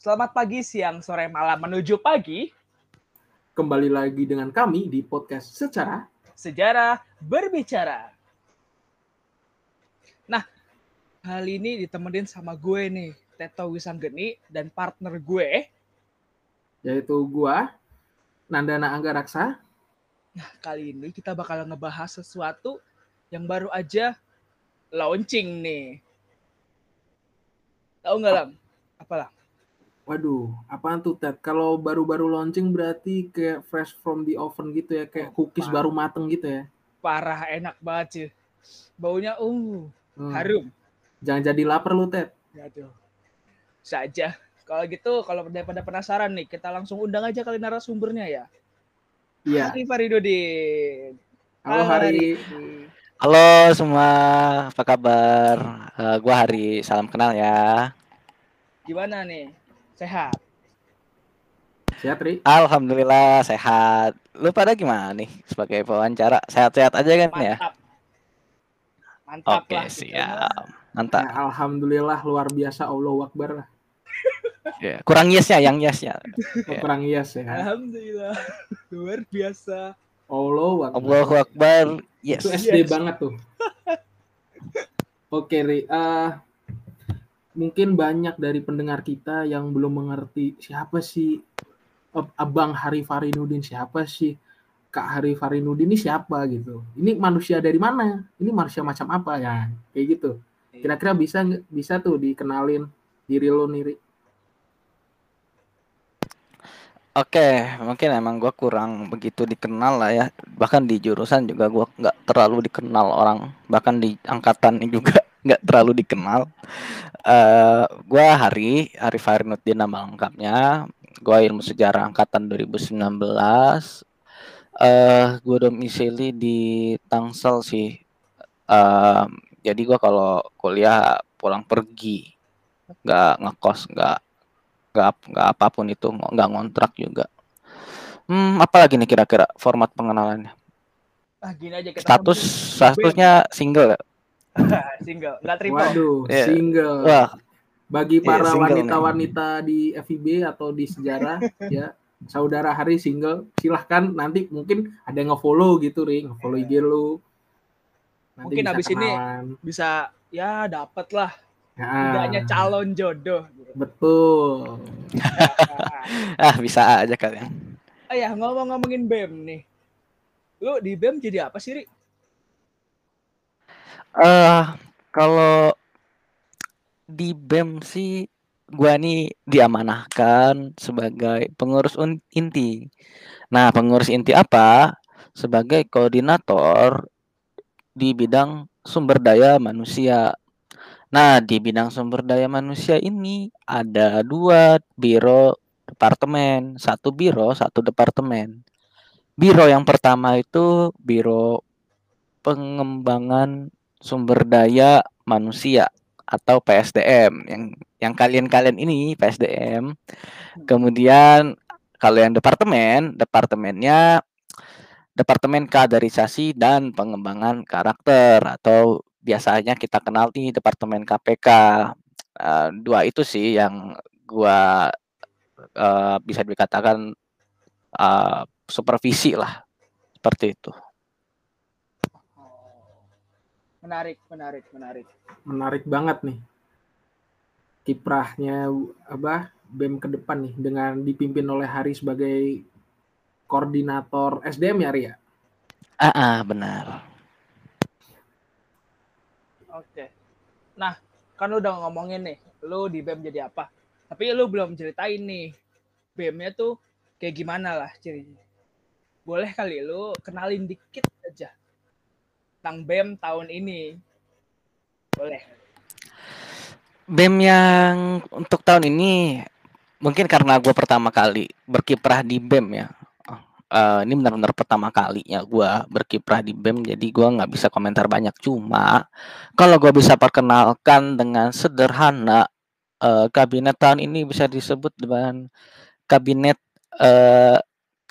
Selamat pagi, siang, sore, malam menuju pagi. Kembali lagi dengan kami di podcast Secara Sejarah berbicara. Nah, kali ini ditemenin sama gue nih, Teto Wisanggeni dan partner gue. yaitu gua Nandana Anggaraksa. Nah, kali ini kita bakal ngebahas sesuatu yang baru aja launching nih. Tahu nggak, Lam? Apa, Lam? Waduh, apaan tuh Ted? Kalau baru-baru launching berarti kayak fresh from the oven gitu ya, kayak cookies Wah. baru mateng gitu ya. Parah, enak banget sih. Baunya, uh, Hmm. harum. Jangan jadi lapar lu Ted. Aduh. Saja. Kalau gitu, kalau daripada penasaran nih, kita langsung undang aja kali narasumbernya ya. Iya. Hari Faridudin. Halo Hari. Halo semua, apa kabar? Eh, gua Hari, salam kenal ya. Gimana nih? Sehat? Sehat Ri? Alhamdulillah sehat. Lu pada gimana nih sebagai pewawancara? Sehat-sehat aja kan ya? Mantap. Mantap Oke, lah. gitu. siap. Mantap. Ya, Alhamdulillah luar biasa Allahu Akbar lah. Ya, Kurang yesnya, yang yesnya. Ya. Kurang yes ya. Alhamdulillah. Luar biasa. Allahu Akbar. Allahu Akbar. Yes. Itu SD Yes. banget tuh. Oke, Ri. Eh, mungkin banyak dari pendengar kita yang belum mengerti siapa sih Ab- Abang Hari Farinudin, siapa sih Kak Hari Farinudin ini siapa gitu. Ini manusia dari mana? Ini manusia macam apa ya? Kayak gitu. Kira-kira bisa bisa tuh dikenalin diri lo nih, Ri? Oke, mungkin emang gua kurang begitu dikenal lah ya. Bahkan di jurusan juga gua nggak terlalu dikenal orang. Bahkan di angkatan ini juga nggak terlalu dikenal. eh gua Hari, Hari Farinuddin nama lengkapnya. Gua ilmu sejarah angkatan 2019. Eh gua domisili di Tangsel sih. Eh jadi gua kalau kuliah pulang pergi. nggak ngekos, nggak nggak nggak apa pun itu nggak ngontrak juga hmm apalagi nih kira-kira format pengenalannya Ah, gini aja kita status statusnya single ya? single, nggak triple. Waduh, Iya. single. wah Bagi Iya, para wanita-wanita di FIB atau di sejarah ya, saudara Hari single, silahkan nanti mungkin ada yang nge-follow gitu, Ri, nge-follow IG lu. Nanti Mungkin bisa abis ini. Bisa, ya dapet lah. Ya, Tidaknya calon jodoh. gitu. Betul. ah bisa aja kalian Ah ya, ngomong-ngomongin BEM nih. Lu di BEM jadi apa sih, Ri? Eh kalau di BEM sih gua nih diamanahkan sebagai pengurus inti. Nah, pengurus inti apa? Sebagai koordinator di bidang sumber daya manusia. Nah, di bidang sumber daya manusia ini ada dua biro departemen, satu biro, satu departemen. Biro yang pertama itu biro pengembangan sumber daya manusia atau PSDM yang yang kalian-kalian ini PSDM. Kemudian kalau yang departemen, departemennya Departemen Kaderisasi dan Pengembangan Karakter atau biasanya kita kenal di Departemen KPK. Eh, dua itu sih yang gua eh, bisa dikatakan eh, supervisi lah seperti itu. Menarik, menarik, menarik. Menarik banget nih. Kiprahnya apa? BEM ke depan nih dengan dipimpin oleh Hari sebagai koordinator SDM ya, Ri ya? Ah, ah, benar. Oke. Nah, kan lu udah ngomongin nih, lu di BEM jadi apa? Tapi lu belum ceritain nih, BEM-nya tuh kayak gimana lah cirinya. Boleh kali lu kenalin dikit aja tentang BEM tahun ini. Boleh. BEM yang untuk tahun ini mungkin karena gue pertama kali berkiprah di BEM ya. Eh, ini benar-benar pertama kalinya gue berkiprah di BEM, jadi gue nggak bisa komentar banyak. Cuma kalau gue bisa perkenalkan dengan sederhana, eh, kabinet tahun ini bisa disebut dengan kabinet eh,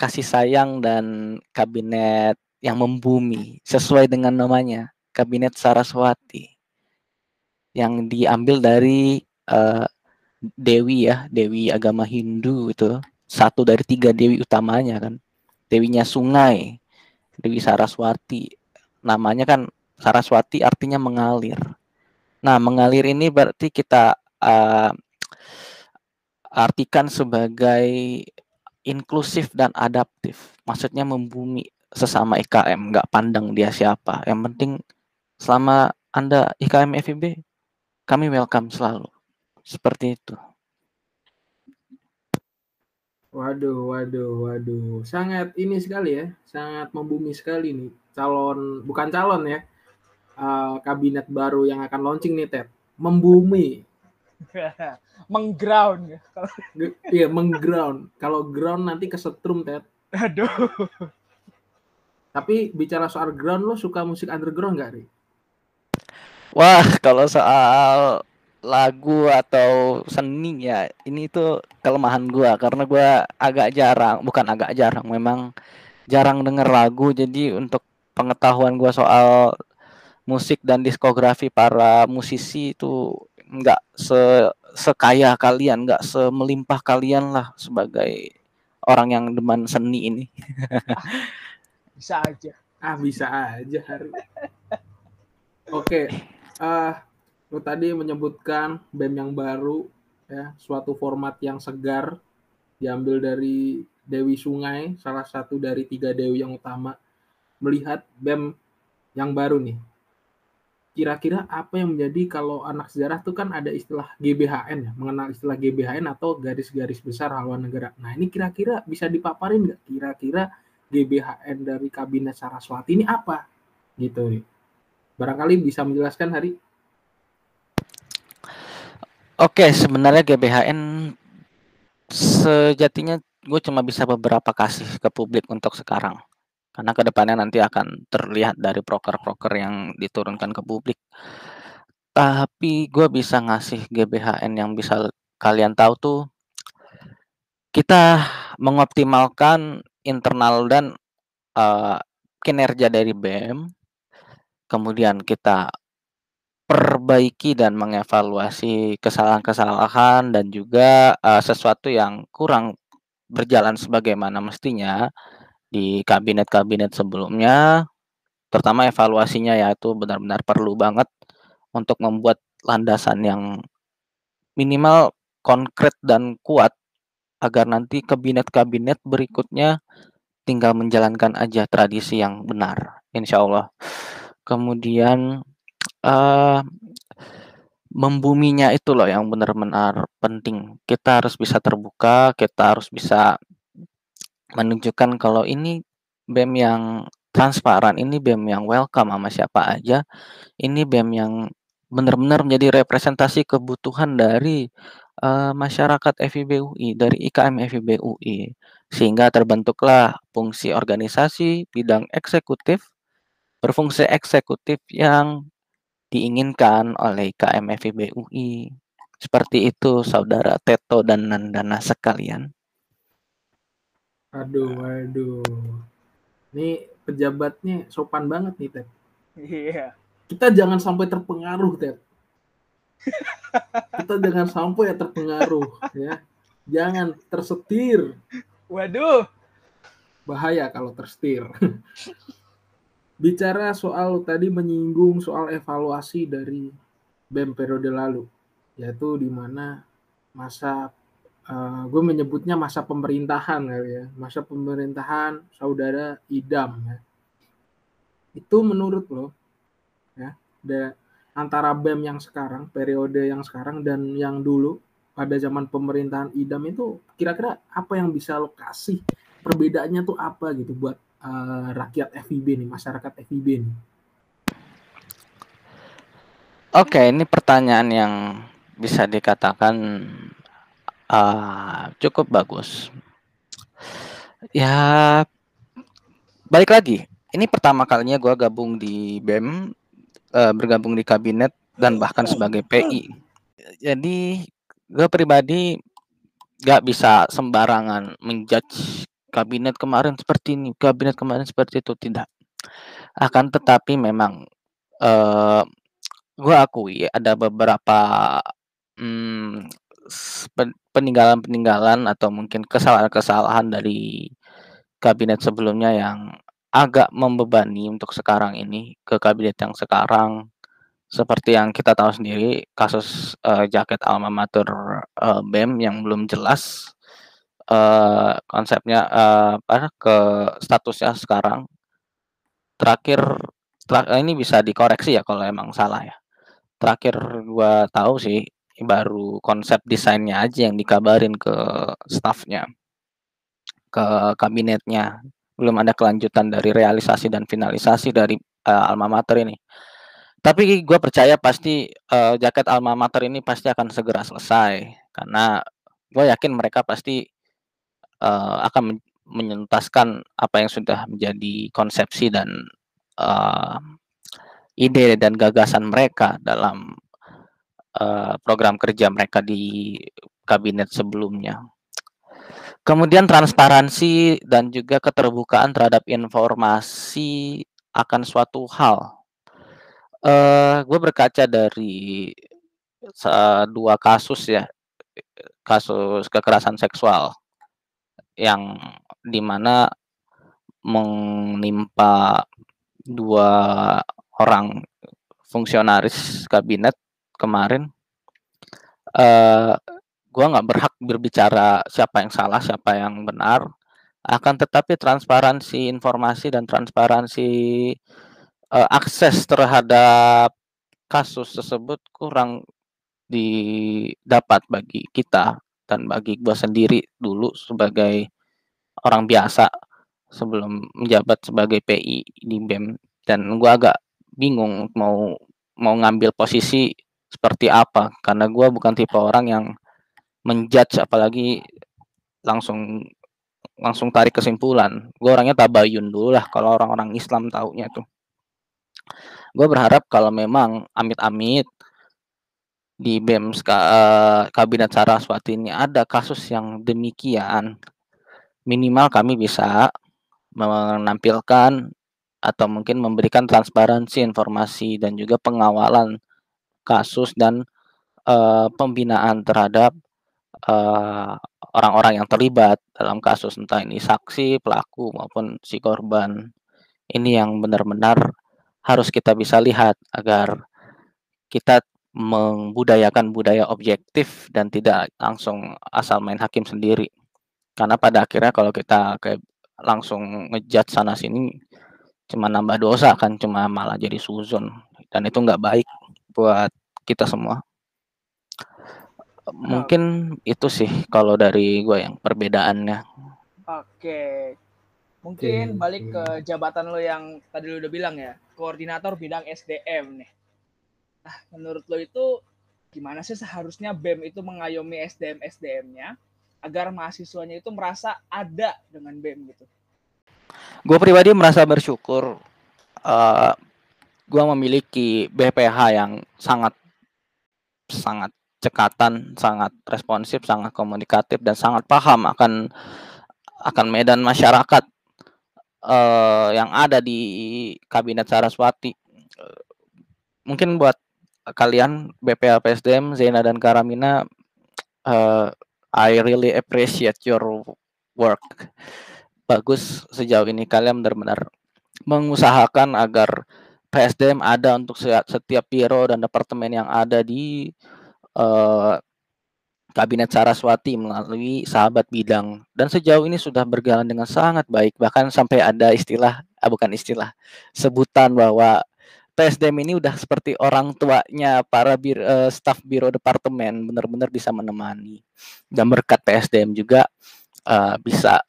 kasih sayang dan kabinet yang membumi sesuai dengan namanya, kabinet Saraswati yang diambil dari eh, dewi ya, dewi agama Hindu itu satu dari tiga dewi utamanya kan. Dewinya sungai, Dewi Saraswati. Namanya kan Saraswati artinya mengalir. Nah, mengalir ini berarti kita uh, artikan sebagai inklusif dan adaptif. Maksudnya membumi sesama IKM, nggak pandang dia siapa. Yang penting selama Anda IKM FIB, kami welcome selalu. Seperti itu. Waduh, waduh, waduh. Sangat ini sekali ya, sangat membumi sekali nih. Calon, bukan calon ya, uh, kabinet baru yang akan launching nih, Ted. Membumi. mengground. Iya, mengground. Kalau ground nanti kesetrum, Ted. Aduh. Tapi bicara soal ground, lo suka musik underground gak, Ri? Wah, kalau soal lagu atau seni ya ini tuh kelemahan gua. Karena gua agak jarang bukan agak jarang memang jarang denger lagu. Jadi untuk pengetahuan gua soal musik dan diskografi para musisi itu nggak se sekaya kalian nggak semelimpah kalian lah sebagai orang yang demen seni ini bisa aja ah bisa aja hari oke okay. uh, Lo tadi menyebutkan BEM yang baru, ya, suatu format yang segar, diambil dari Dewi Sungai, salah satu dari tiga Dewi yang utama. Melihat BEM yang baru nih, kira-kira apa yang menjadi kalau anak sejarah tuh kan ada istilah GBHN ya, mengenal istilah GBHN atau garis-garis besar haluan negara. Nah ini kira-kira bisa dipaparin nggak? Kira-kira GBHN dari Kabinet Saraswati ini apa? Gitu. Barangkali bisa menjelaskan Hari? Oke, sebenarnya GBHN sejatinya gue cuma bisa beberapa kasih ke publik untuk sekarang. Karena ke depannya nanti akan terlihat dari proker-proker yang diturunkan ke publik. Tapi gue bisa ngasih GBHN yang bisa kalian tahu tuh kita mengoptimalkan internal dan uh, kinerja dari BEM. Kemudian kita perbaiki dan mengevaluasi kesalahan-kesalahan dan juga uh, sesuatu yang kurang berjalan sebagaimana mestinya di kabinet-kabinet sebelumnya terutama evaluasinya yaitu benar-benar perlu banget untuk membuat landasan yang minimal konkret dan kuat agar nanti kabinet-kabinet berikutnya tinggal menjalankan aja tradisi yang benar insya Allah kemudian uh, membuminya itu loh yang benar-benar penting. Kita harus bisa terbuka, kita harus bisa menunjukkan kalau ini BEM yang transparan, ini BEM yang welcome sama siapa aja, ini BEM yang benar-benar menjadi representasi kebutuhan dari uh, masyarakat FIB UI, dari IKM FIB UI. Sehingga terbentuklah fungsi organisasi bidang eksekutif, berfungsi eksekutif yang diinginkan oleh KM FIB UI. Seperti itu saudara Teto dan Nandana sekalian. Aduh, aduh. Ini pejabatnya sopan banget nih, Ted. Iya. Kita jangan sampai terpengaruh, Ted. Kita jangan sampai ya terpengaruh, ya. Jangan tersetir. Waduh. Bahaya kalau tersetir bicara soal tadi menyinggung soal evaluasi dari BEM periode lalu, yaitu di mana masa uh, gue menyebutnya masa pemerintahan kali ya, masa pemerintahan saudara Idam ya. Itu menurut lo ya, antara BEM yang sekarang, periode yang sekarang dan yang dulu pada zaman pemerintahan Idam itu kira-kira apa yang bisa lo kasih perbedaannya tuh apa gitu buat uh, rakyat FIB nih, masyarakat FIB nih? Oke, ini pertanyaan yang bisa dikatakan uh, cukup bagus. Ya, balik lagi. Ini pertama kalinya gue gabung di BEM, uh, bergabung di kabinet dan bahkan sebagai PI. Jadi gue pribadi gak bisa sembarangan menjudge kabinet kemarin seperti ini, kabinet kemarin seperti itu tidak. Akan tetapi memang uh, gue akui ada beberapa hmm, peninggalan-peninggalan atau mungkin kesalahan-kesalahan dari kabinet sebelumnya yang agak membebani untuk sekarang ini ke kabinet yang sekarang. Seperti yang kita tahu sendiri kasus uh, jaket alma mater uh, BEM yang belum jelas uh, konsepnya apa ke statusnya sekarang. Terakhir ter ini bisa dikoreksi ya kalau emang salah ya. Terakhir gua tahu sih baru konsep desainnya aja yang dikabarin ke staffnya ke kabinetnya belum ada kelanjutan dari realisasi dan finalisasi dari uh, alma mater ini tapi gue percaya pasti uh, jaket alma mater ini pasti akan segera selesai karena gue yakin mereka pasti uh, akan menyentaskan apa yang sudah menjadi konsepsi dan uh, ide dan gagasan mereka dalam uh, program kerja mereka di kabinet sebelumnya. Kemudian transparansi dan juga keterbukaan terhadap informasi akan suatu hal. Uh, gue berkaca dari uh, dua kasus ya, kasus kekerasan seksual yang di mana menimpa dua orang fungsionaris kabinet kemarin. Uh, gue nggak berhak berbicara siapa yang salah, siapa yang benar. Akan tetapi transparansi informasi dan transparansi uh, akses terhadap kasus tersebut kurang didapat bagi kita dan bagi gue sendiri dulu sebagai orang biasa sebelum menjabat sebagai PI di BEM dan gue agak bingung mau mau ngambil posisi seperti apa karena gue bukan tipe orang yang menjudge apalagi langsung langsung tarik kesimpulan. Gue orangnya tabayun dulu lah kalau orang-orang Islam taunya tuh. Gue berharap kalau memang amit-amit di BEM uh, Kabinet Saraswati ini ada kasus yang demikian, minimal kami bisa menampilkan atau mungkin memberikan transparansi informasi dan juga pengawalan kasus dan uh, pembinaan terhadap orang eh, orang-orang yang terlibat dalam kasus entah ini saksi, pelaku maupun si korban. Ini yang benar-benar harus kita bisa lihat agar kita membudayakan budaya objektif dan tidak langsung asal main hakim sendiri. Karena pada akhirnya kalau kita kayak langsung ngejat sana sini cuma nambah dosa kan cuma malah jadi suzon dan itu nggak baik buat kita semua. Mungkin itu sih kalau dari gue yang perbedaannya. Oke. Mungkin balik ke jabatan lo yang tadi lo udah bilang ya, koordinator bidang SDM nih. Nah, menurut lo itu gimana sih seharusnya BEM itu mengayomi SDM SDM-nya agar mahasiswanya itu merasa ada dengan BEM gitu? Gue pribadi merasa bersyukur uh, gue memiliki BPH yang sangat sangat cekatan, sangat responsif, sangat komunikatif dan sangat paham akan akan medan masyarakat uh, yang ada di kabinet Saraswati. mungkin buat kalian BPA PSDM Zena dan Karamina uh, I really appreciate your work. Bagus sejauh ini kalian benar-benar mengusahakan agar PSDM ada untuk setiap biro dan departemen yang ada di uh, Kabinet Saraswati melalui sahabat bidang. Dan sejauh ini sudah berjalan dengan sangat baik. Bahkan sampai ada istilah ah, bukan istilah sebutan bahwa PSDM ini udah seperti orang tuanya para bir, uh, staf biro departemen benar-benar bisa menemani. Dan berkat PSDM juga uh, bisa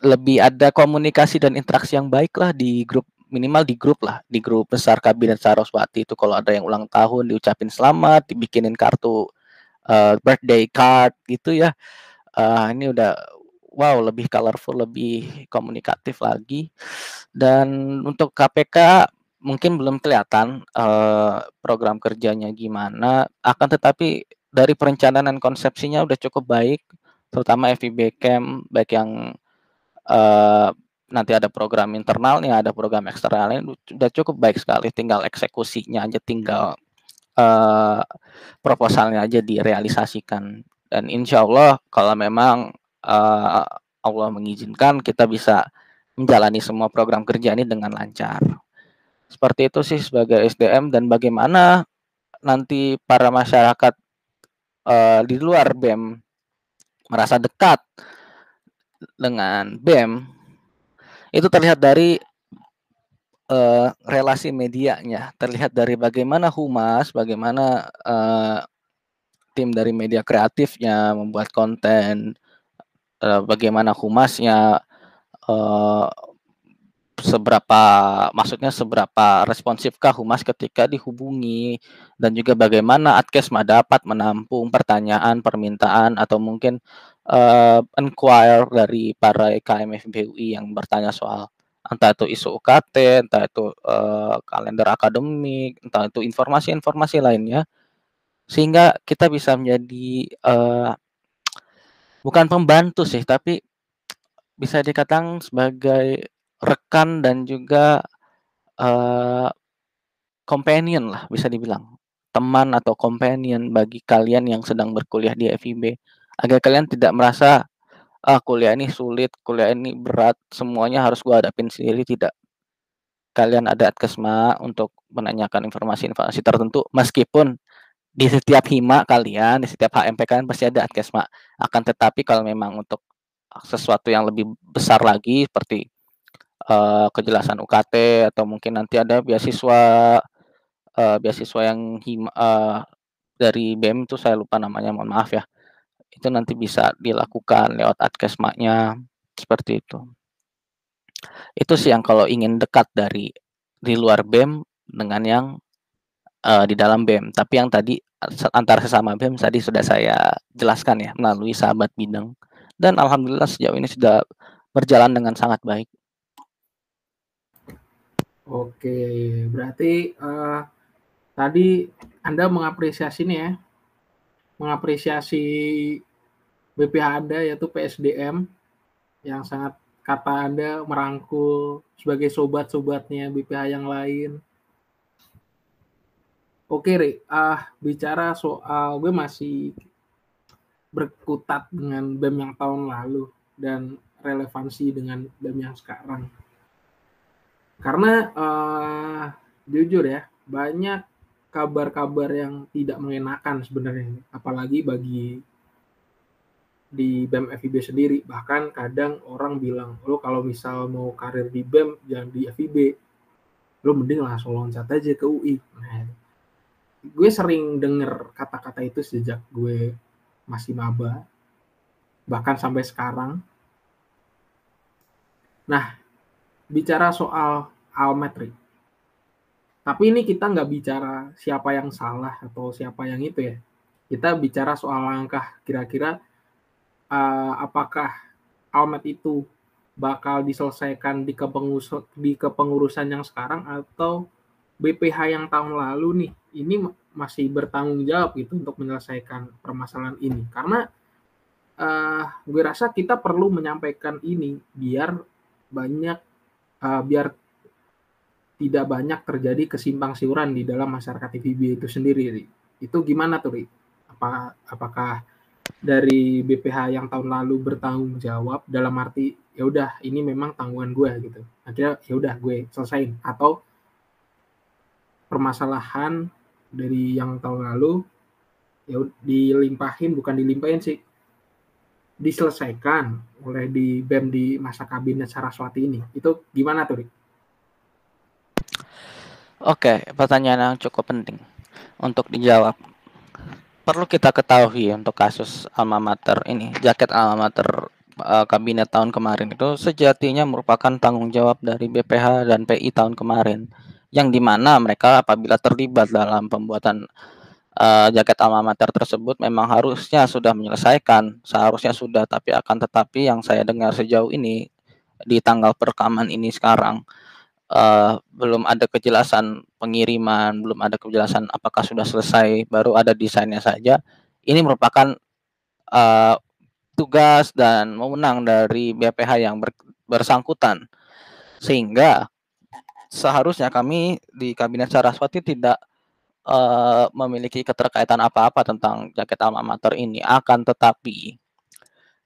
lebih ada komunikasi dan interaksi yang baik lah di grup minimal di grup lah di grup besar kabinet Saraswati itu kalau ada yang ulang tahun diucapin selamat dibikinin kartu uh, birthday card gitu ya. Uh, ini udah wow lebih colorful lebih komunikatif lagi. Dan untuk KPK mungkin belum kelihatan uh, program kerjanya gimana. Akan tetapi dari perencanaan konsepsinya udah cukup baik terutama FIB Camp baik yang uh, nanti ada program internalnya, ada program eksternalnya, sudah cukup baik sekali. Tinggal eksekusinya aja, tinggal uh, proposalnya aja direalisasikan dan insya Allah kalau memang uh, Allah mengizinkan kita bisa menjalani semua program kerja ini dengan lancar. Seperti itu sih sebagai SDM dan bagaimana nanti para masyarakat uh, di luar BEM merasa dekat dengan BEM itu terlihat dari uh, relasi medianya, terlihat dari bagaimana humas, bagaimana uh, tim dari media kreatifnya membuat konten, uh, bagaimana humasnya uh, seberapa maksudnya seberapa responsifkah humas ketika dihubungi dan juga bagaimana Adkesma dapat menampung pertanyaan, permintaan atau mungkin uh, inquire dari para IKM FBUI yang bertanya soal entah itu isu UKT, entah itu uh, kalender akademik, entah itu informasi-informasi lainnya sehingga kita bisa menjadi uh, bukan pembantu sih tapi bisa dikatakan sebagai rekan dan juga uh, companion lah bisa dibilang. Teman atau companion bagi kalian yang sedang berkuliah di FIB agar kalian tidak merasa ah kuliah ini sulit kuliah ini berat semuanya harus gua hadapin sendiri tidak kalian ada Adkesma untuk menanyakan informasi-informasi tertentu meskipun di setiap hima kalian, di setiap HMP kalian pasti ada adkesma. Akan tetapi kalau memang untuk sesuatu yang lebih besar lagi seperti uh, kejelasan UKT atau mungkin nanti ada beasiswa uh, beasiswa yang hima, uh, dari BEM itu saya lupa namanya, mohon maaf ya. Itu nanti bisa dilakukan lewat adkesmanya seperti itu. Itu sih yang kalau ingin dekat dari di luar BEM dengan yang uh, di dalam BEM. Tapi yang tadi antara sesama BEM tadi sudah saya jelaskan ya melalui sahabat bidang dan alhamdulillah sejauh ini sudah berjalan dengan sangat baik. Oke, berarti uh, tadi Anda mengapresiasi nih ya, mengapresiasi BPH Anda yaitu PSDM yang sangat kata Anda merangkul sebagai sobat-sobatnya BPH yang lain Oke, Ri. Uh, bicara soal gue masih berkutat dengan BEM yang tahun lalu dan relevansi dengan BEM yang sekarang. Karena uh, jujur ya, banyak kabar-kabar yang tidak mengenakan sebenarnya, apalagi bagi di BEM FIB sendiri. Bahkan kadang orang bilang, lo kalau misal mau karir di BEM, jangan di FIB. Lo mending langsung loncat aja ke UI. Nah, gue sering denger kata-kata itu sejak gue masih maba bahkan sampai sekarang nah bicara soal almetri tapi ini kita nggak bicara siapa yang salah atau siapa yang itu ya. Kita bicara soal langkah kira-kira uh, apakah almet itu bakal diselesaikan di kepengurusan di kepengurusan yang sekarang atau BPH yang tahun lalu nih ini masih bertanggung jawab gitu untuk menyelesaikan permasalahan ini. Karena uh, gue rasa kita perlu menyampaikan ini biar banyak uh, biar tidak banyak terjadi kesimpang siuran di dalam masyarakat IPB itu sendiri. Itu gimana tuh, Ri? Apa, apakah dari BPH yang tahun lalu bertanggung jawab dalam arti ya udah ini memang tanggungan gue gitu. Akhirnya ya udah gue selesain atau permasalahan dari yang tahun lalu ya dilimpahin bukan dilimpahin sih diselesaikan oleh di BEM di masa kabinet Saraswati ini. Itu gimana tuh, Oke, pertanyaan yang cukup penting untuk dijawab. Perlu kita ketahui untuk kasus alma mater ini, jaket alma mater uh, kabinet tahun kemarin itu sejatinya merupakan tanggung jawab dari BPH dan PI tahun kemarin yang di mana mereka apabila terlibat dalam pembuatan uh, jaket alma mater tersebut memang harusnya sudah menyelesaikan, seharusnya sudah, tapi akan tetapi yang saya dengar sejauh ini di tanggal perekaman ini sekarang uh, belum ada kejelasan pengiriman, belum ada kejelasan apakah sudah selesai, baru ada desainnya saja. Ini merupakan uh, tugas dan mewenang dari BPH yang ber, bersangkutan, sehingga seharusnya kami di kabinet Saraswati tidak uh, memiliki keterkaitan apa-apa tentang jaket alma mater ini. Akan tetapi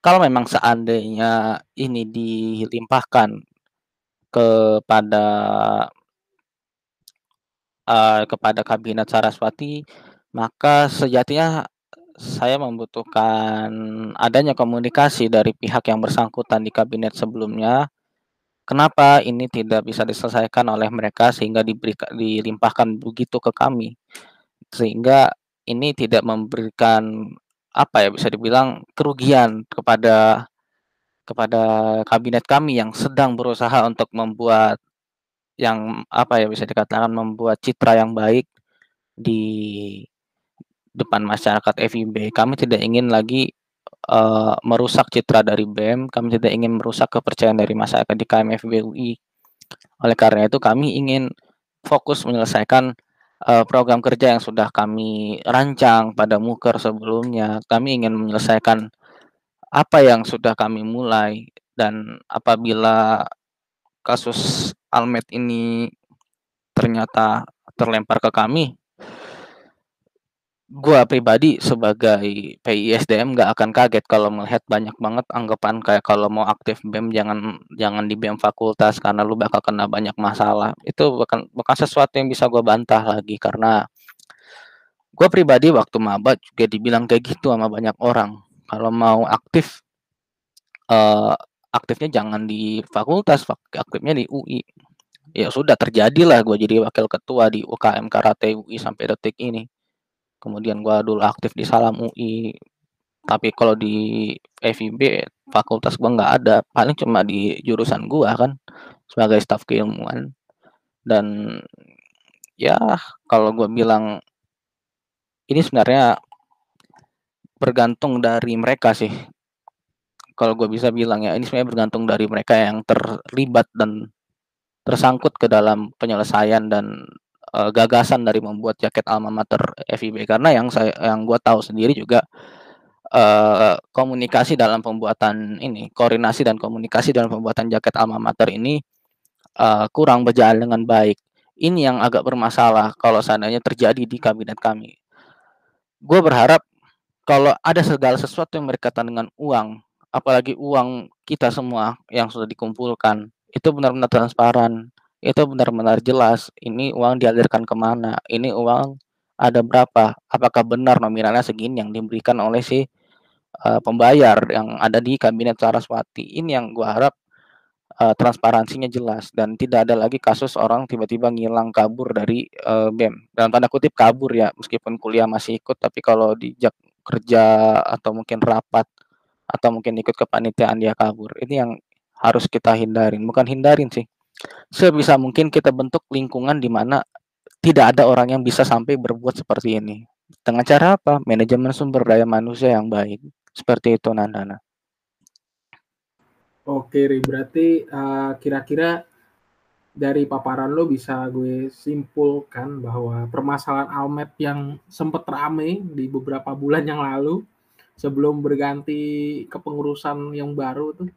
kalau memang seandainya ini dilimpahkan kepada uh, kepada kabinet Saraswati, maka sejatinya saya membutuhkan adanya komunikasi dari pihak yang bersangkutan di kabinet sebelumnya. Kenapa ini tidak bisa diselesaikan oleh mereka sehingga diberi dilimpahkan begitu ke kami? Sehingga ini tidak memberikan apa ya bisa dibilang kerugian kepada kepada kabinet kami yang sedang berusaha untuk membuat yang apa ya bisa dikatakan membuat citra yang baik di depan masyarakat FIB. Kami tidak ingin lagi uh, merusak citra dari BEM, kami tidak ingin merusak kepercayaan dari masyarakat di KMFB UI. Oleh karena itu kami ingin fokus menyelesaikan uh, program kerja yang sudah kami rancang pada Muker sebelumnya. Kami ingin menyelesaikan apa yang sudah kami mulai dan apabila kasus Almet ini ternyata terlempar ke kami, gua pribadi sebagai PISDM nggak akan kaget kalau melihat banyak banget anggapan kayak kalau mau aktif BEM jangan jangan di BEM fakultas karena lu bakal kena banyak masalah. Itu bukan bukan sesuatu yang bisa gua bantah lagi karena gua pribadi waktu maba juga dibilang kayak gitu sama banyak orang. Kalau mau aktif uh, aktifnya jangan di fakultas, aktifnya di UI. Ya sudah terjadilah gue jadi wakil ketua di UKM Karate UI sampai detik ini. Kemudian gua dulu aktif di Salam UI tapi kalau di FIB fakultas gua nggak ada. Paling cuma di jurusan gua kan sebagai staf keilmuan. Dan ya kalau gua bilang ini sebenarnya bergantung dari mereka sih. Kalau gue bisa bilang ya ini sebenarnya bergantung dari mereka yang terlibat dan tersangkut ke dalam penyelesaian dan uh, gagasan dari membuat jaket alma mater FIB karena yang saya yang gue tahu sendiri juga uh, komunikasi dalam pembuatan ini koordinasi dan komunikasi dalam pembuatan jaket alma mater ini uh, kurang berjalan dengan baik. Ini yang agak bermasalah kalau seandainya terjadi di kabinet kami. Gue berharap kalau ada segala sesuatu yang berkaitan dengan uang apalagi uang kita semua yang sudah dikumpulkan itu benar-benar transparan itu benar-benar jelas ini uang dialirkan ke mana ini uang ada berapa apakah benar nominalnya segini yang diberikan oleh si uh, pembayar yang ada di kabinet Saraswati. Ini yang gua harap uh, transparansinya jelas dan tidak ada lagi kasus orang tiba-tiba ngilang kabur dari uh, BEM dalam tanda kutip kabur ya meskipun kuliah masih ikut tapi kalau dijak kerja atau mungkin rapat atau mungkin ikut kepanitiaan dia kabur ini yang harus kita hindarin bukan hindarin sih sebisa mungkin kita bentuk lingkungan di mana tidak ada orang yang bisa sampai berbuat seperti ini. Dengan cara apa? Manajemen sumber daya manusia yang baik. Seperti itu Nandana. Oke, Ri. Berarti uh, kira-kira dari paparan lo bisa gue simpulkan bahwa permasalahan Almet yang sempat rame di beberapa bulan yang lalu sebelum berganti kepengurusan yang baru tuh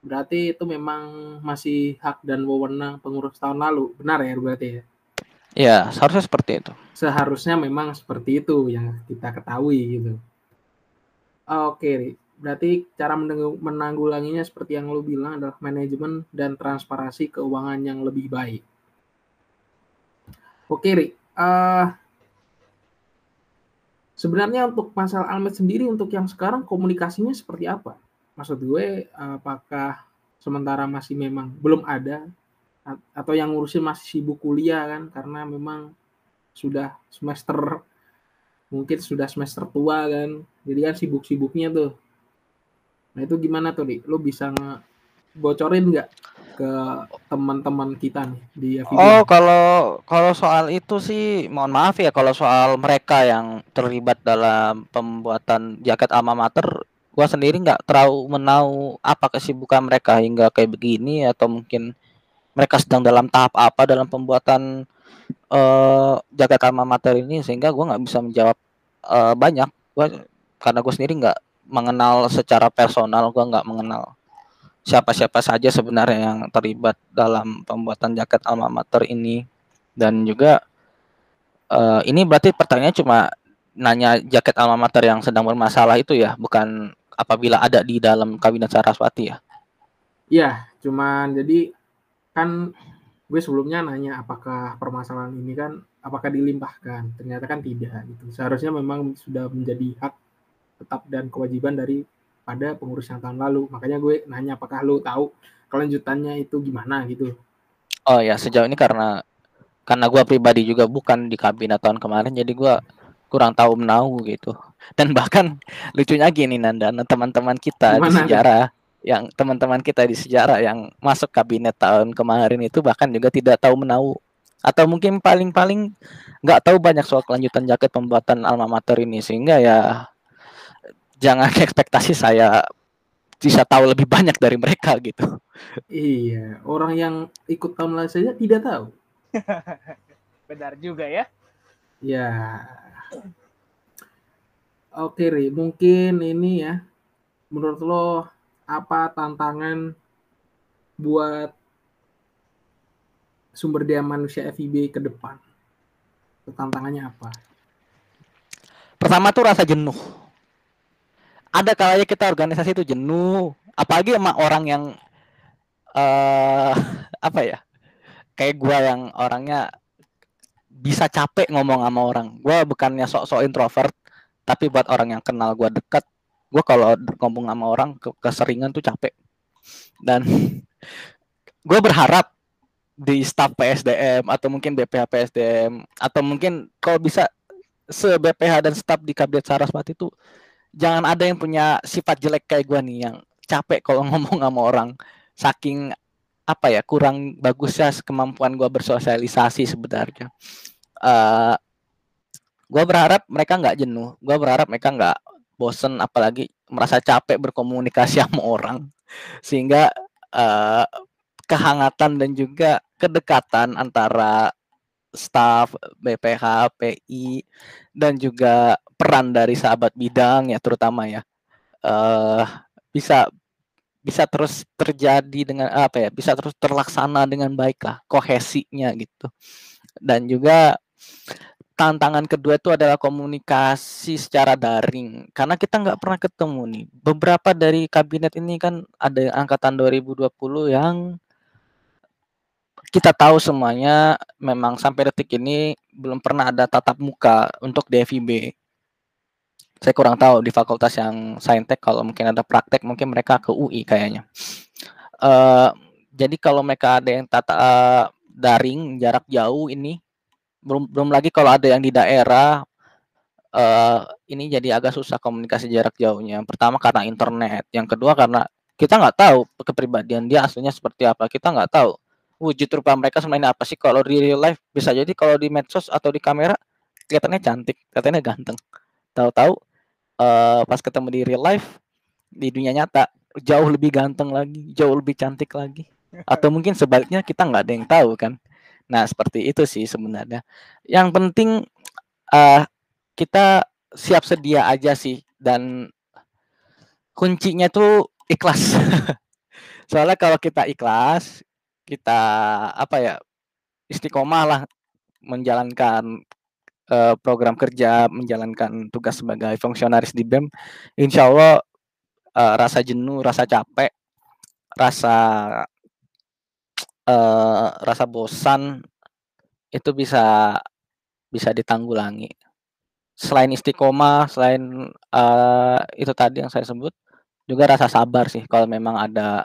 Berarti itu memang masih hak dan wewenang pengurus tahun lalu. Benar ya berarti ya? Ya, seharusnya seperti itu. Seharusnya memang seperti itu yang kita ketahui gitu. Oke, berarti cara menanggulanginya seperti yang lo bilang adalah manajemen dan transparansi keuangan yang lebih baik. Oke, Ri. Uh, sebenarnya untuk masalah Almet sendiri untuk yang sekarang komunikasinya seperti apa? maksud gue apakah sementara masih memang belum ada atau yang ngurusin masih sibuk kuliah kan karena memang sudah semester mungkin sudah semester tua kan jadi kan sibuk-sibuknya tuh nah itu gimana tuh di lo bisa bocorin nggak ke teman-teman kita nih di FIB? Oh kalau kalau soal itu sih mohon maaf ya kalau soal mereka yang terlibat dalam pembuatan jaket alma mater gua sendiri nggak terlalu menau apa kesibukan mereka hingga kayak begini atau mungkin mereka sedang dalam tahap apa dalam pembuatan uh, jaga karma materi ini sehingga gua nggak bisa menjawab uh, banyak gua karena gue sendiri nggak mengenal secara personal gua nggak mengenal siapa-siapa saja sebenarnya yang terlibat dalam pembuatan jaket alma mater ini. Dan juga Eh, ini berarti pertanyaannya cuma nanya jaket alma mater yang sedang bermasalah itu ya, bukan apabila ada di dalam kabinet Saraswati ya? Iya, cuman jadi kan gue sebelumnya nanya apakah permasalahan ini kan apakah dilimpahkan? Ternyata kan tidak gitu. Seharusnya memang sudah menjadi hak tetap dan kewajiban dari pada pengurus yang tahun lalu. Makanya gue nanya apakah lo tahu kelanjutannya itu gimana gitu? Oh ya sejauh ini karena karena gua pribadi juga bukan di kabinet tahun kemarin jadi gua kurang tahu menahu gitu. Dan bahkan lucunya gini Nanda nah, teman-teman kita di Gimana tuh? sejarah yang teman-teman kita di sejarah yang masuk kabinet tahun kemarin itu bahkan juga tidak tahu menahu atau mungkin paling-paling nggak tahu banyak soal kelanjutan jaket pembuatan alma mater ini. Sehingga ya jangan ekspektasi saya bisa tahu lebih banyak dari mereka gitu. iya orang yang ikut tahun lalu saja tidak tahu Benar juga ya. ya oke Ri mungkin ini ya menurut lo apa tantangan buat sumber daya manusia FIB ke depan tantangannya apa Pertama tuh rasa jenuh. Ada kalanya kita organisasi itu jenuh, apalagi sama orang yang eh apa ya? Kayak gua yang orangnya bisa capek ngomong sama orang. Gua bukannya sok-sok introvert, tapi buat orang yang kenal gua dekat, gua kalau ngomong sama orang ke- keseringan tuh capek. Dan gue berharap di staf PSDM atau mungkin BPH PSDM atau mungkin kalau bisa se BPH dan staf di Kabinet Saraswati itu jangan ada yang punya sifat jelek kayak gua nih yang capek kalau ngomong sama orang. Saking apa ya kurang bagusnya kemampuan gua bersosialisasi sebenarnya. eh gua berharap mereka nggak jenuh, gua berharap mereka nggak bosen apalagi merasa capek berkomunikasi sama orang. Sehingga eh kehangatan dan juga kedekatan antara staf BPH, PI dan juga peran dari sahabat bidang ya terutama ya. Eh bisa bisa terus terjadi dengan apa ya bisa terus terlaksana dengan baik lah kohesinya gitu. Dan juga tantangan kedua itu adalah komunikasi secara daring. Karena kita nggak pernah ketemu nih. Beberapa dari kabinet ini kan ada angkatan 2020 yang kita tahu semuanya memang sampai detik ini belum pernah ada tatap muka untuk di FIB. Saya kurang tahu di fakultas yang saintek kalau mungkin ada praktek mungkin mereka ke UI kayaknya. Eh jadi kalau mereka ada yang tata eh, daring jarak jauh ini belum belum lagi kalau ada yang di daerah eh ini jadi agak susah komunikasi jarak jauhnya. Pertama karena internet, yang kedua karena kita nggak tahu kepribadian dia aslinya seperti apa. Kita nggak tahu wujud rupa mereka sebenarnya apa sih? Kalau di real life bisa jadi kalau di medsos atau di kamera kelihatannya cantik kelihatannya ganteng. Tahu-tahu eh, pas ketemu di real life di dunia nyata jauh lebih ganteng lagi jauh lebih cantik lagi. Atau mungkin sebaliknya kita nggak ada yang tahu kan? Nah seperti itu sih sebenarnya. Yang penting eh kita siap sedia aja sih dan kuncinya tuh ikhlas. Soalnya kalau kita ikhlas kita apa ya istiqomah lah menjalankan eh, program kerja menjalankan tugas sebagai fungsionaris di BEM insya Allah eh, rasa jenuh rasa capek rasa eh, rasa bosan itu bisa bisa ditanggulangi. Selain istiqomah selain eh, itu tadi yang saya sebut juga rasa sabar sih kalau memang ada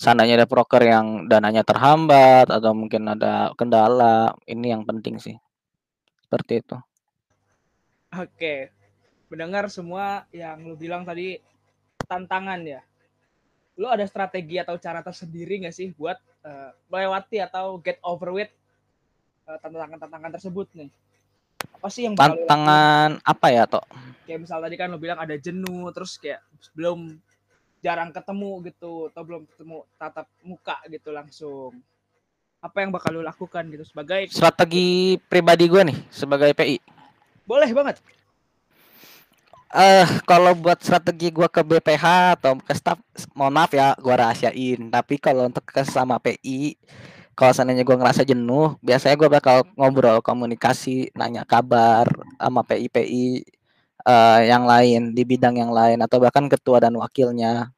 seandainya ada proker yang dananya terhambat atau mungkin ada kendala ini yang penting sih seperti itu Oke. Mendengar semua yang lu bilang tadi tantangan ya. Lu ada strategi atau cara tersendiri nggak sih buat eh, melewati atau get over with eh, tantangan-tantangan tersebut nih? Apa sih yang tantangan apa ya toh Kayak misal tadi kan lu bilang ada jenuh, terus kayak belum jarang ketemu gitu, atau belum ketemu tatap muka gitu langsung. Apa yang bakal lu lakukan gitu sebagai strategi pribadi gue nih sebagai PI boleh banget. eh kalau buat strategi gua ke BPH atau ke staff mohon maaf ya gua rahasiain tapi kalau untuk ke sama PI kalau seandainya gue ngerasa jenuh biasanya gue bakal ngobrol komunikasi nanya kabar sama PI-PI uh, yang lain di bidang yang lain atau bahkan ketua dan wakilnya.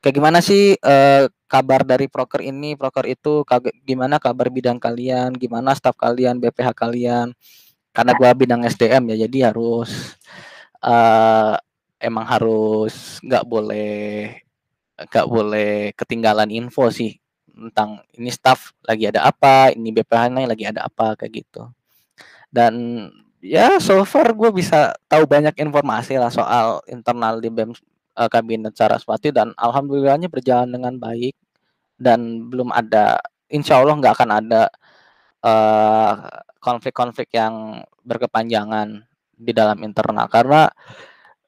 Kayak gimana sih uh, kabar dari proker ini? Proker itu gimana kabar bidang kalian? Gimana staf kalian BPH kalian? Karena gue bidang SDM ya jadi harus uh, emang harus nggak boleh nggak boleh ketinggalan info sih tentang ini staff lagi ada apa, ini BPH lagi ada apa kayak gitu. Dan ya so far gue bisa tahu banyak informasi lah soal internal di BEM uh, kabinet Saraswati dan alhamdulillahnya berjalan dengan baik dan belum ada insya Allah nggak akan ada uh, konflik-konflik yang berkepanjangan di dalam internal karena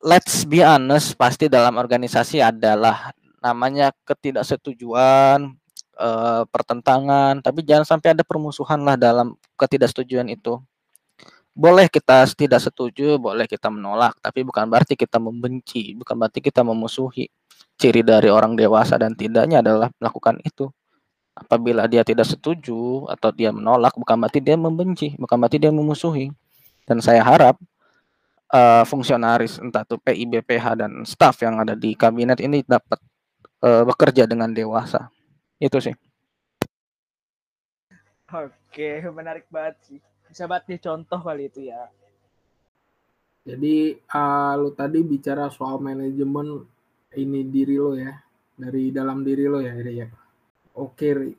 let's be honest pasti dalam organisasi adalah namanya ketidaksetujuan uh, pertentangan, tapi jangan sampai ada permusuhan lah dalam ketidaksetujuan itu. Boleh kita tidak setuju, boleh kita menolak, tapi bukan berarti kita membenci, bukan berarti kita memusuhi. Ciri dari orang dewasa dan tidaknya adalah melakukan itu. Apabila dia tidak setuju atau dia menolak, bukan berarti dia membenci, bukan berarti dia memusuhi. Dan saya harap uh, fungsionaris entah itu PI, BPH dan staf yang ada di kabinet ini dapat uh, bekerja dengan dewasa. Itu sih. Oke, menarik banget sih. Bisa banget contoh kali itu ya. Jadi uh, lu tadi bicara soal manajemen ini diri lo ya, dari dalam diri lo ya, ya. Oke,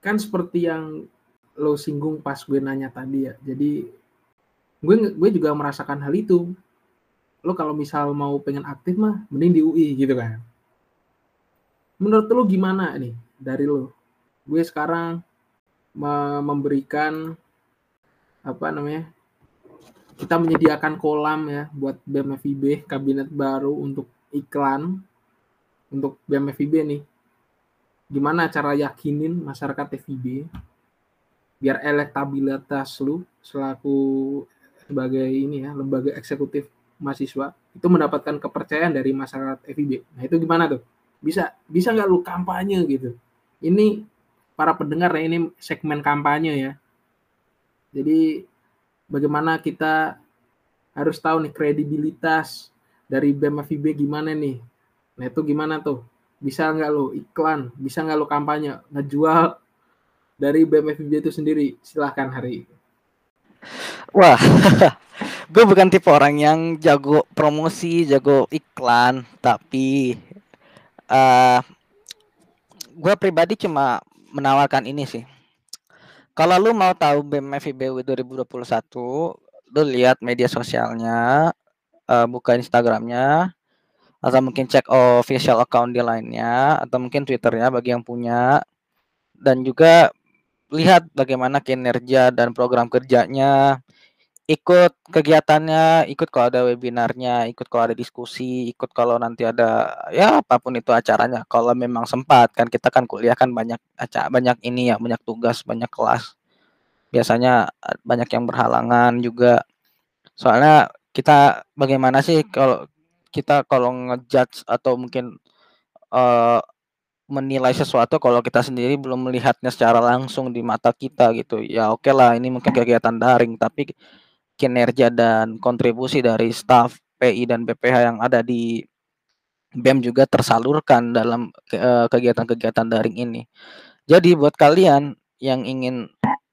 kan seperti yang lo singgung pas gue nanya tadi ya. Jadi gue gue juga merasakan hal itu. Lo kalau misal mau pengen aktif mah, mending di UI gitu kan. Menurut lo gimana nih? dari lo gue sekarang memberikan apa namanya kita menyediakan kolam ya buat BMFIB kabinet baru untuk iklan untuk BMFIB nih gimana cara yakinin masyarakat FIB biar elektabilitas lu selaku sebagai ini ya lembaga eksekutif mahasiswa itu mendapatkan kepercayaan dari masyarakat FIB. Nah itu gimana tuh? Bisa bisa nggak lu kampanye gitu? ini para pendengar ya ini segmen kampanye ya. Jadi bagaimana kita harus tahu nih kredibilitas dari BEM FIB gimana nih. Nah itu gimana tuh? Bisa nggak lo iklan? Bisa nggak lo kampanye? Ngejual dari BEM FIB itu sendiri? Silahkan hari. Wah, gue bukan tipe orang yang jago promosi, jago iklan, tapi uh, gue pribadi cuma menawarkan ini sih. Kalau lu mau tahu BEM FIBW 2021, lu lihat media sosialnya, uh, buka Instagramnya, atau mungkin cek official account di lainnya, atau mungkin Twitternya bagi yang punya, dan juga lihat bagaimana kinerja dan program kerjanya, ikut kegiatannya, ikut kalau ada webinarnya, ikut kalau ada diskusi, ikut kalau nanti ada ya apa pun itu acaranya. Kalau memang sempat kan kita kan kuliah kan banyak acara banyak ini ya, banyak tugas, banyak kelas. Biasanya banyak yang berhalangan juga. Soalnya kita bagaimana sih kalau kita kalau ngejudge atau mungkin uh, menilai sesuatu kalau kita sendiri belum melihatnya secara langsung di mata kita gitu. Ya oke okay lah ini mungkin kegiatan daring tapi kinerja dan kontribusi dari staf PI dan BPH yang ada di BEM juga tersalurkan dalam eh, kegiatan-kegiatan daring ini. Jadi buat kalian yang ingin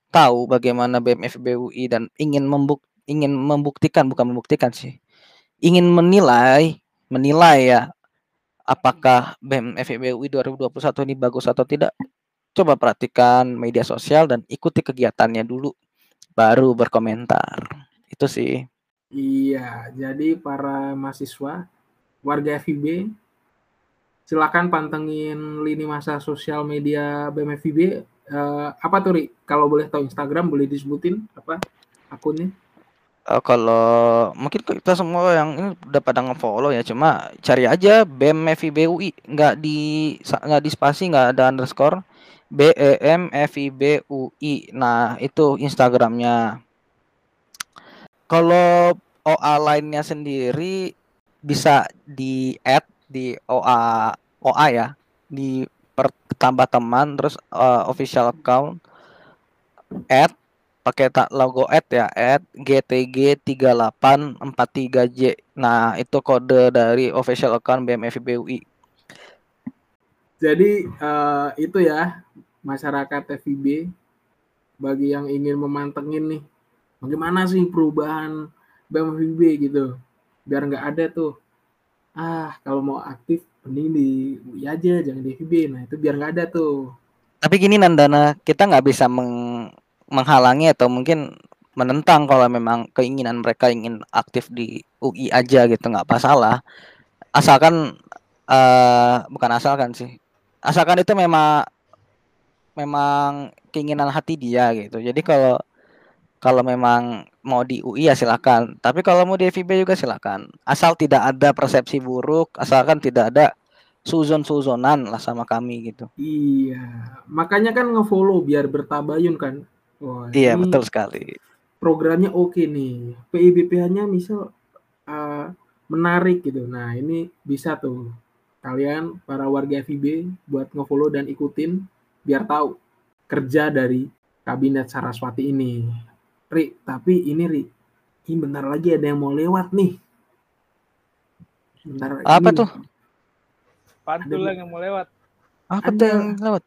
tahu bagaimana BEM FBUI dan ingin membuk ingin membuktikan bukan membuktikan sih. Ingin menilai, menilai ya apakah BEM FBUI 2021 ini bagus atau tidak. Coba perhatikan media sosial dan ikuti kegiatannya dulu baru berkomentar. Itu sih. Iya, jadi para mahasiswa, warga FIB, silakan pantengin lini masa sosial media BMFIB. Uh, eh, apa tuh, Ri? Kalau boleh tahu Instagram, boleh disebutin apa akunnya? Uh, kalau mungkin kita semua yang ini udah pada ngefollow ya, cuma cari aja BMFIB UI, nggak di nggak di spasi, nggak ada underscore. B E M F I B U I. Nah, itu Instagramnya. Kalau OA lainnya sendiri bisa di add di OA OA ya di per, tambah teman terus uh, official account at pakai logo at ya at GTG 3843J. Nah, itu kode dari official account BMFIB UI. Jadi eh, itu ya masyarakat FIB bagi yang ingin memantengin nih bagaimana sih perubahan BMFIB gitu biar nggak ada tuh ah kalau mau aktif mending di UI aja jangan di FIB nah itu biar nggak ada tuh Tapi gini Nandana, kita nggak bisa meng- menghalangi atau mungkin menentang kalau memang keinginan mereka ingin aktif di UI aja gitu nggak masalah. Asalkan eh bukan asalkan sih. Asalkan itu memang memang keinginan hati dia gitu. Jadi kalau kalau memang mau di UI ya silakan. Tapi kalau mau di FIB juga silakan. Asal tidak ada persepsi buruk, asalkan tidak ada suzon-suzonan lah sama kami gitu. iya makanya kan ngefollow biar bertabayun kan Wah, Iya, betul sekali. programnya oke nih PIBPH-nya misal uh, menarik gitu nah ini bisa tuh kalian para warga FIB buat ngefollow dan ikutin biar tahu kerja dari kabinet Saraswati ini Ri tapi ini Ri ini bentar lagi ada yang mau lewat nih bentar Apa ini tuh? Pantul Ada- yang mau lewat. Apa Ada. tuh yang lewat?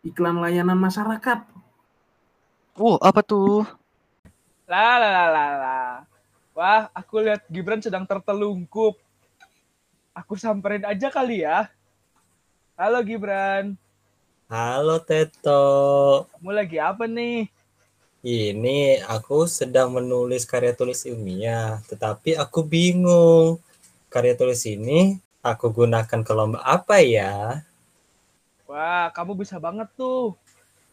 iklan layanan masyarakat Wow, apa tuh? Lah lah lah lah lah. Wah, aku lihat Gibran sedang tertelungkup. Aku samperin aja kali ya. Halo Gibran, Halo Teto, kamu lagi apa nih? Ini aku sedang menulis karya tulis ilmiah, tetapi aku bingung. Karya tulis ini aku gunakan ke lomba apa ya? Wah, kamu bisa banget tuh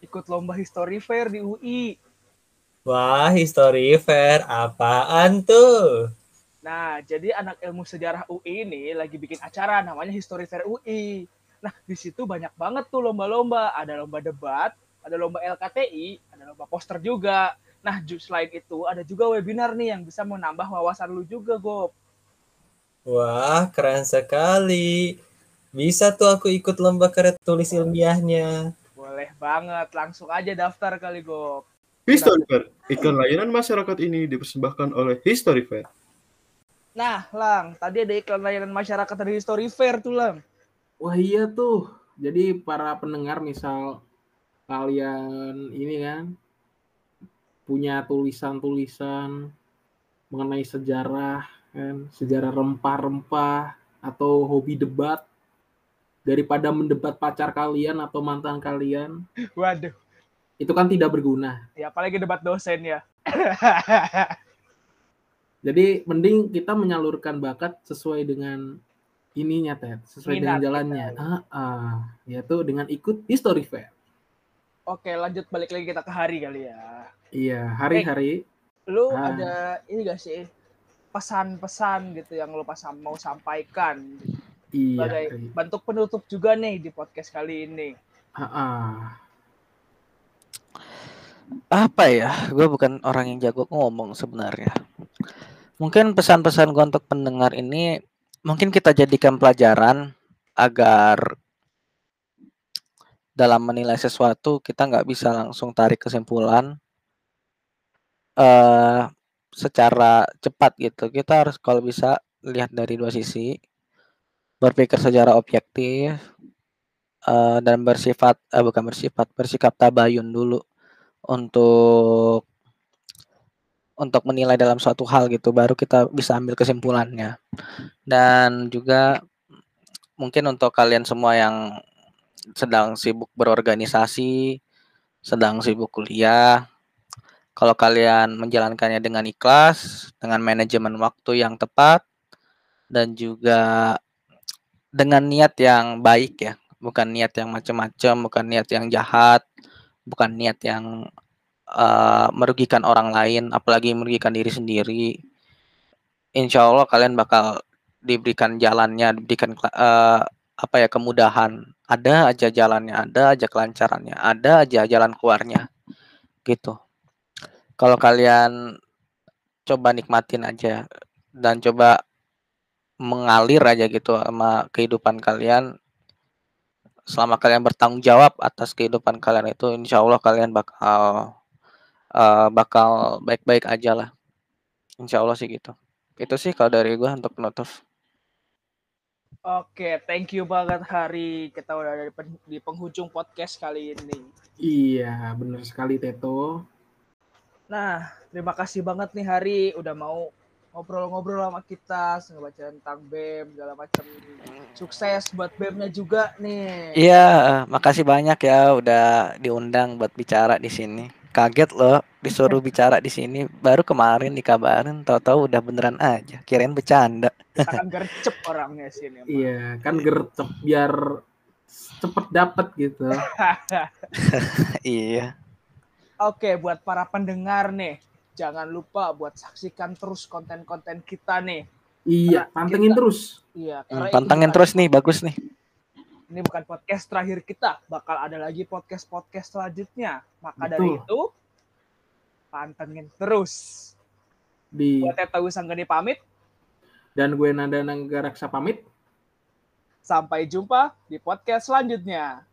ikut lomba history fair di UI. Wah, history fair apaan tuh? Nah, jadi anak ilmu sejarah UI ini lagi bikin acara namanya History Fair UI. Nah, di situ banyak banget tuh lomba-lomba. Ada lomba debat, ada lomba LKTI, ada lomba poster juga. Nah, selain itu ada juga webinar nih yang bisa menambah wawasan lu juga, Gob. Wah, keren sekali. Bisa tuh aku ikut lomba karya tulis ilmiahnya. Boleh banget, langsung aja daftar kali, Gob. History Fair. Iklan layanan masyarakat ini dipersembahkan oleh History Fair. Nah, Lang, tadi ada iklan layanan masyarakat dari History Fair tuh, Lang. Wah iya tuh. Jadi para pendengar misal kalian ini kan punya tulisan-tulisan mengenai sejarah kan, sejarah rempah-rempah atau hobi debat daripada mendebat pacar kalian atau mantan kalian Waduh, itu kan tidak berguna. ya apalagi debat dosen ya. Jadi mending kita menyalurkan bakat sesuai dengan ininya Ted, sesuai dengan Minat kita. jalannya. Ah, ah, yaitu dengan ikut history fair. Oke, lanjut balik lagi kita ke hari kali ya. Iya, hari-hari lu Ah. ada ini gak sih pesan-pesan gitu yang lu pas mau sampaikan iya. sebagai Ri. bentuk penutup juga nih di podcast kali ini. Ah, ah. Apa ya? Gue bukan orang yang jago ngomong sebenarnya. Mungkin pesan-pesan gue untuk pendengar ini mungkin kita jadikan pelajaran agar dalam menilai sesuatu kita nggak bisa langsung tarik kesimpulan eh secara cepat gitu. Kita harus kalau bisa lihat dari dua sisi, berpikir secara objektif eh, dan bersifat eh, bukan bersifat bersikap tabayun dulu untuk untuk menilai dalam suatu hal gitu baru kita bisa ambil kesimpulannya dan juga mungkin untuk kalian semua yang sedang sibuk berorganisasi sedang sibuk kuliah kalau kalian menjalankannya dengan ikhlas dengan manajemen waktu yang tepat dan juga dengan niat yang baik ya bukan niat yang macam-macam bukan niat yang jahat bukan niat yang uh, merugikan orang lain, apalagi merugikan diri sendiri. Insya Allah kalian bakal diberikan jalannya, diberikan uh, apa ya kemudahan. Ada aja jalannya, ada aja kelancarannya, ada aja jalan keluarnya, gitu. Kalau kalian coba nikmatin aja dan coba mengalir aja gitu sama kehidupan kalian, selama kalian bertanggung jawab atas kehidupan kalian itu insya Allah kalian bakal eh, bakal baik-baik aja lah. Insya Allah sih gitu. Itu sih kalau dari gua untuk penutup. Oke, thank you banget Hari. Kita udah ada di, pen- di penghujung podcast kali ini. Iya, bener sekali Teto. Nah, terima kasih banget nih Hari udah mau ngobrol-ngobrol sama kita, ngebaca tentang BEM segala macam. Sukses buat BEM-nya juga nih. Iya, makasih banyak ya udah diundang buat bicara di sini. Kaget loh disuruh bicara di sini. Baru kemarin dikabarin, tahu-tahu udah beneran aja. Kirain bercanda. Kita kan gercep orangnya sini. emang. Iya, kan gercep biar cepet dapet gitu. iya. Oke, buat para pendengar nih, jangan lupa buat saksikan terus konten-konten kita nih. Iya, Karena pantengin kita- terus. Iya, Hmm, Pantengin terus nih, bagus nih. Ini bukan podcast terakhir kita, bakal ada lagi podcast-podcast selanjutnya. Maka Betul. dari itu, pantengin terus. Di Buat Teta Wisanggeni pamit, dan gue Nanda Nanggaraksa pamit. sampai jumpa di podcast selanjutnya.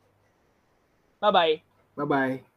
Bye-bye. Bye bye.